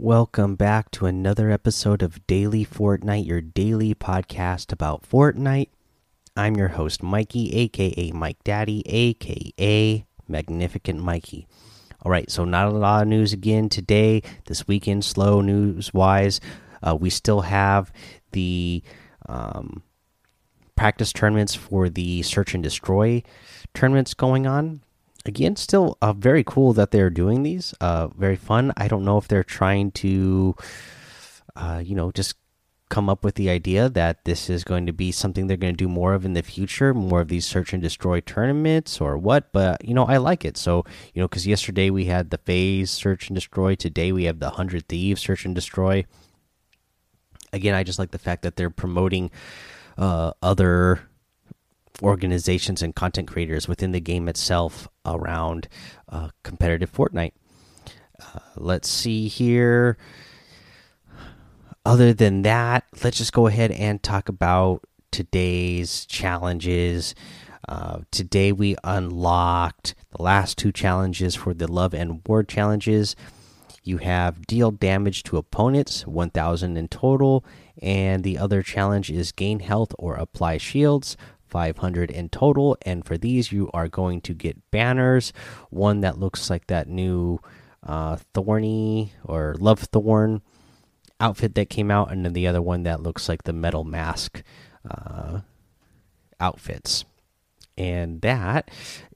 welcome back to another episode of Daily Fortnite, your daily podcast about Fortnite. I'm your host, Mikey, aka Mike Daddy, aka Magnificent Mikey. All right, so not a lot of news again today. This weekend, slow news wise, uh, we still have the um, practice tournaments for the search and destroy tournaments going on again still uh, very cool that they're doing these uh, very fun. I don't know if they're trying to uh, you know just come up with the idea that this is going to be something they're going to do more of in the future more of these search and destroy tournaments or what but you know i like it. So you know because yesterday we had the FaZe search and destroy. Today we have the 100 thieves search and destroy. Again i just like the fact that they're promoting uh, other organizations and content creators within the game itself around uh, competitive Fortnite. Uh, let's see here. Other than that, let's just go ahead and talk about today's challenges. Uh, today we unlocked the last two challenges for the Love and War challenges. You have deal damage to opponents, 1,000 in total, and the other challenge is gain health or apply shields, 500 in total. And for these, you are going to get banners. One that looks like that new uh, Thorny or Love Thorn outfit that came out, and then the other one that looks like the Metal Mask uh, outfits. And that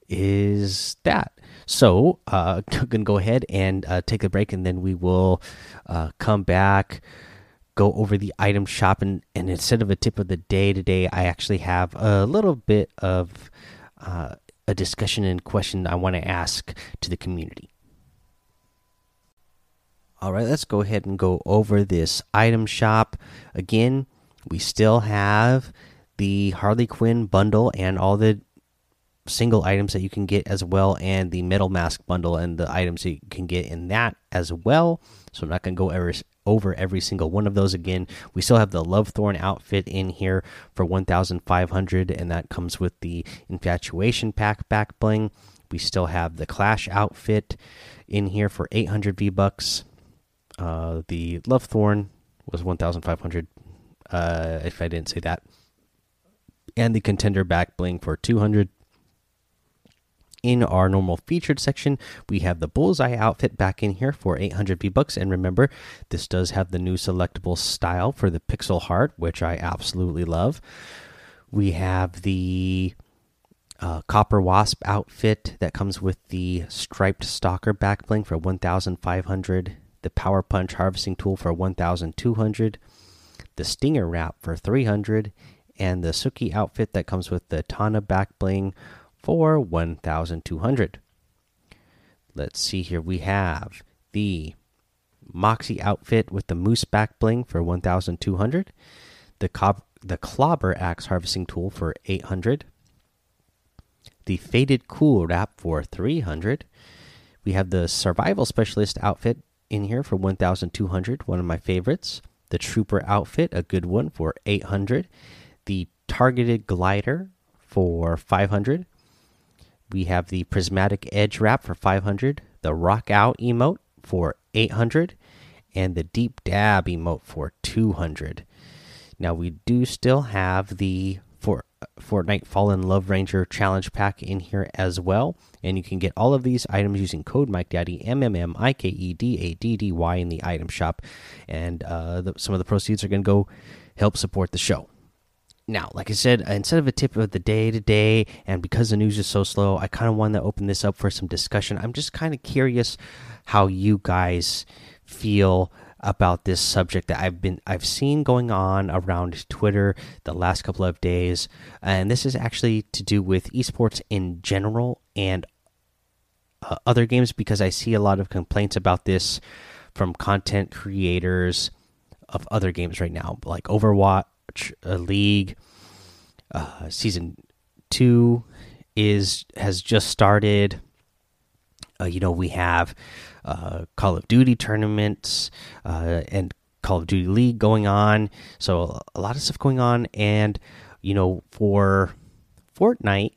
is that. So, uh, gonna go ahead and uh, take a break, and then we will uh, come back go over the item shop and, and instead of a tip of the day today i actually have a little bit of uh, a discussion and question i want to ask to the community. All right let's go ahead and go over this item shop. Again we still have the harley quinn bundle and all the single items that you can get as well and the metal mask bundle and the items that you can get in that as well. So i'm not going to go ever over every single one of those again. We still have the Love Thorn outfit in here for 1,500, and that comes with the Infatuation Pack back bling. We still have the Clash outfit in here for 800 V bucks. Uh, the Love Thorn was 1,500. Uh, if I didn't say that, and the Contender back bling for 200 in our normal featured section, we have the bullseye outfit back in here for 800 V bucks. And remember, this does have the new selectable style for the pixel heart, which I absolutely love. We have the uh, copper wasp outfit that comes with the striped stalker back bling for 1,500. The power punch harvesting tool for 1,200. The stinger wrap for 300. And the Suki outfit that comes with the Tana back bling for 1200 let's see here. We have the moxie outfit with the moose back bling for 1200 the cob the clobber axe harvesting tool for 800 the faded cool wrap for 300 we have the survival specialist outfit in here for 1200 one of my favorites. The trooper outfit a good one for 800 the targeted glider for 500 we have the prismatic edge wrap for 500 the rock out emote for 800 and the deep dab emote for 200 now we do still have the for fortnite fallen love ranger challenge pack in here as well and you can get all of these items using code mike daddy m m m i k e d a d d y in the item shop and uh, the, some of the proceeds are going to go help support the show now, like I said, instead of a tip of the day today, and because the news is so slow, I kind of want to open this up for some discussion. I'm just kind of curious how you guys feel about this subject that I've been I've seen going on around Twitter the last couple of days, and this is actually to do with esports in general and uh, other games because I see a lot of complaints about this from content creators of other games right now, like Overwatch uh, League. Uh, season two is has just started. Uh, you know, we have uh, Call of Duty tournaments uh, and Call of Duty League going on. So a lot of stuff going on, and you know, for Fortnite,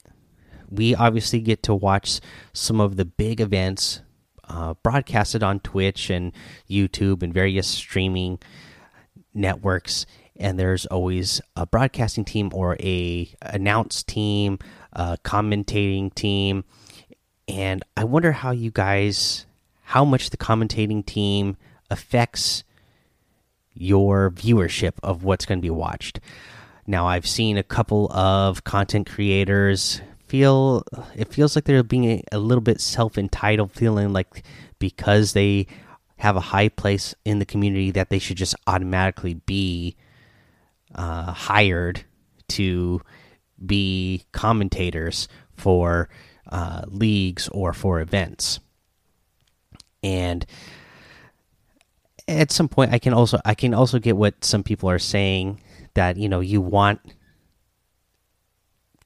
we obviously get to watch some of the big events uh, broadcasted on Twitch and YouTube and various streaming networks. And there's always a broadcasting team or a announce team, a commentating team, and I wonder how you guys, how much the commentating team affects your viewership of what's going to be watched. Now, I've seen a couple of content creators feel it feels like they're being a, a little bit self entitled, feeling like because they have a high place in the community that they should just automatically be uh, hired to be commentators for uh, leagues or for events. And at some point, I can also I can also get what some people are saying that you know you want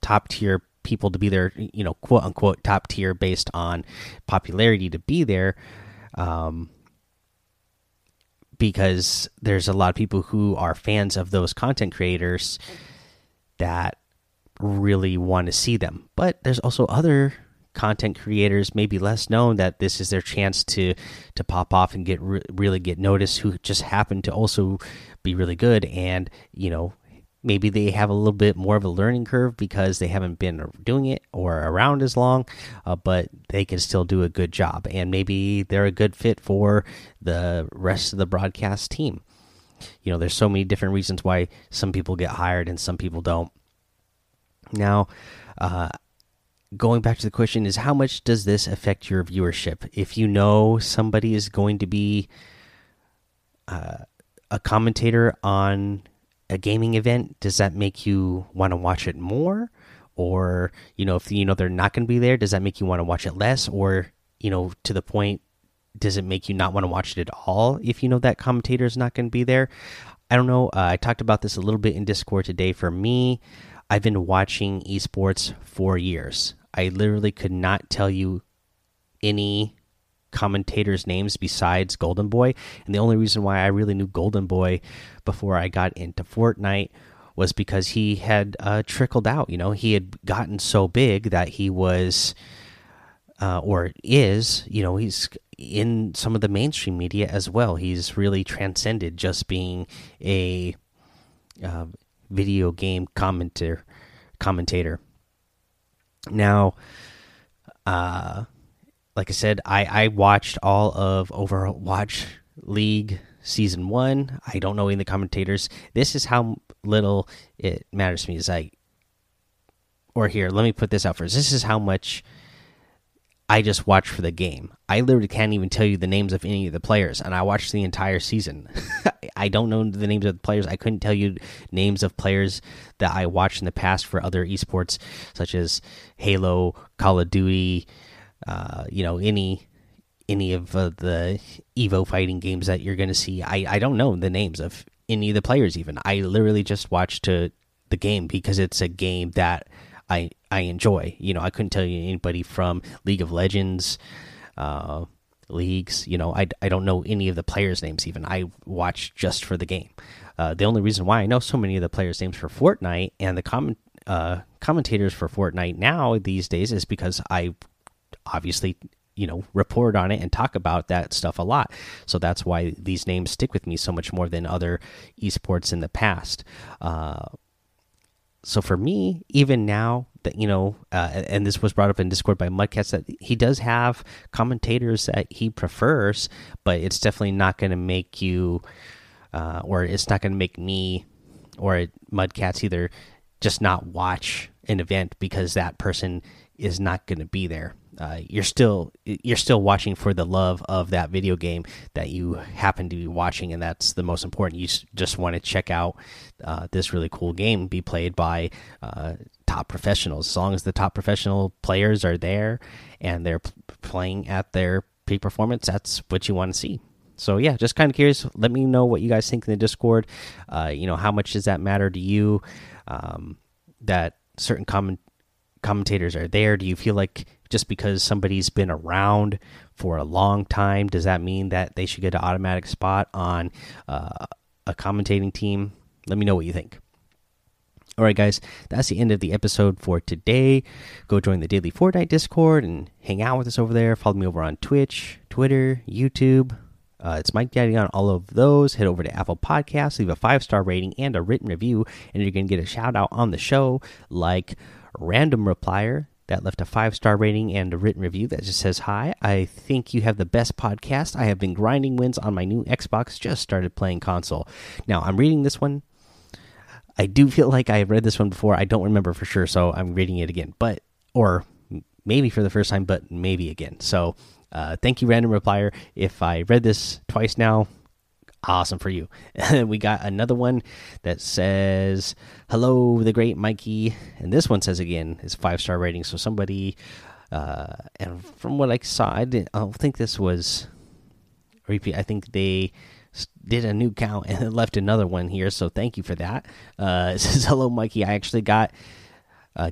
top tier people to be there, you know, quote unquote top tier based on popularity to be there. Um, because there's a lot of people who are fans of those content creators that really want to see them. But there's also other content creators, maybe less known, that this is their chance to to pop off and get re really get noticed. Who just happen to also be really good, and you know maybe they have a little bit more of a learning curve because they haven't been doing it or around as long uh, but they can still do a good job and maybe they're a good fit for the rest of the broadcast team. You know there's so many different reasons why some people get hired and some people don't. Now uh, going back to the question is how much does this affect your viewership? If you know somebody is going to be uh, a commentator on a gaming event, does that make you want to watch it more? Or, you know, if you know they're not going to be there, does that make you want to watch it less? Or, you know, to the point, does it make you not want to watch it at all if you know that commentator is not going to be there? I don't know. Uh, I talked about this a little bit in Discord today. For me, I've been watching esports for years. I literally could not tell you any commentators' names besides Golden Boy. And the only reason why I really knew Golden Boy before I got into Fortnite was because he had uh, trickled out. You know, he had gotten so big that he was, uh, or is, you know, he's in some of the mainstream media as well. He's really transcended just being a uh, video game commentator. Commentator. Now, uh, like I said, I I watched all of Overwatch League season one. I don't know any of the commentators. This is how little it matters to me. Is like, or here, let me put this out first. This is how much I just watch for the game. I literally can't even tell you the names of any of the players, and I watched the entire season. I don't know the names of the players. I couldn't tell you names of players that I watched in the past for other esports, such as Halo, Call of Duty, uh, you know, any any of uh, the Evo fighting games that you're going to see. I I don't know the names of any of the players. Even I literally just watched to the game because it's a game that I I enjoy. You know, I couldn't tell you anybody from League of Legends. Uh, leagues you know I, I don't know any of the players names even i watch just for the game uh, the only reason why i know so many of the players names for fortnite and the comment uh, commentators for fortnite now these days is because i obviously you know report on it and talk about that stuff a lot. So that's why these names stick with me so much more than other esports in the past. Uh, so for me even now that you know uh, and this was brought up in discord by mudcats that he does have commentators that he prefers but it's definitely not going to make you uh, or it's not going to make me or mudcats either just not watch an event because that person is not going to be there uh, you're still you're still watching for the love of that video game that you happen to be watching, and that's the most important. You just want to check out uh, this really cool game be played by uh, top professionals. As long as the top professional players are there and they're playing at their peak performance, that's what you want to see. So yeah, just kind of curious. Let me know what you guys think in the Discord. Uh, you know, how much does that matter to you? Um, that certain comment commentators are there. Do you feel like just because somebody's been around for a long time, does that mean that they should get an automatic spot on uh, a commentating team? Let me know what you think. All right, guys, that's the end of the episode for today. Go join the Daily Fortnite Discord and hang out with us over there. Follow me over on Twitch, Twitter, YouTube. Uh, it's Mike Daddy on all of those. Head over to Apple Podcasts, leave a five star rating and a written review, and you're going to get a shout out on the show, like Random Replier that left a five star rating and a written review that just says hi. I think you have the best podcast. I have been grinding wins on my new Xbox. Just started playing console. Now I'm reading this one. I do feel like I have read this one before. I don't remember for sure, so I'm reading it again. But or maybe for the first time, but maybe again. So uh, thank you, random replier. If I read this twice now, awesome for you. we got another one that says, "Hello, the great Mikey," and this one says again, is five star rating. So somebody, uh, and from what I saw, I didn't. I don't think this was repeat. I think they did a new count and left another one here. So thank you for that. Uh, it says, "Hello, Mikey. I actually got."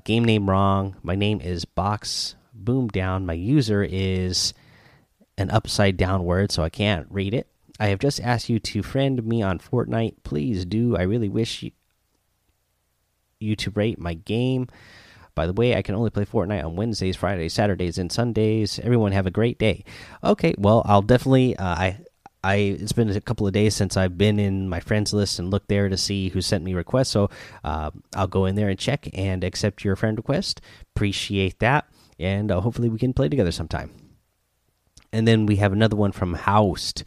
Game name wrong. My name is Box Boom Down. My user is an upside down word, so I can't read it. I have just asked you to friend me on Fortnite. Please do. I really wish you, to rate my game. By the way, I can only play Fortnite on Wednesdays, Fridays, Saturdays, and Sundays. Everyone have a great day. Okay, well, I'll definitely. Uh, I I it's been a couple of days since I've been in my friends list and looked there to see who sent me requests. So uh, I'll go in there and check and accept your friend request. Appreciate that, and uh, hopefully we can play together sometime. And then we have another one from Houst.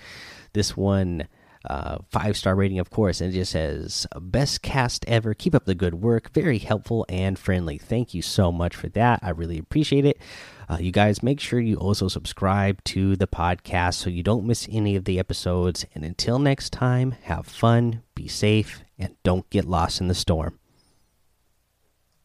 This one, uh, five star rating, of course, and it just says best cast ever. Keep up the good work. Very helpful and friendly. Thank you so much for that. I really appreciate it. Uh, you guys, make sure you also subscribe to the podcast so you don't miss any of the episodes. And until next time, have fun, be safe, and don't get lost in the storm.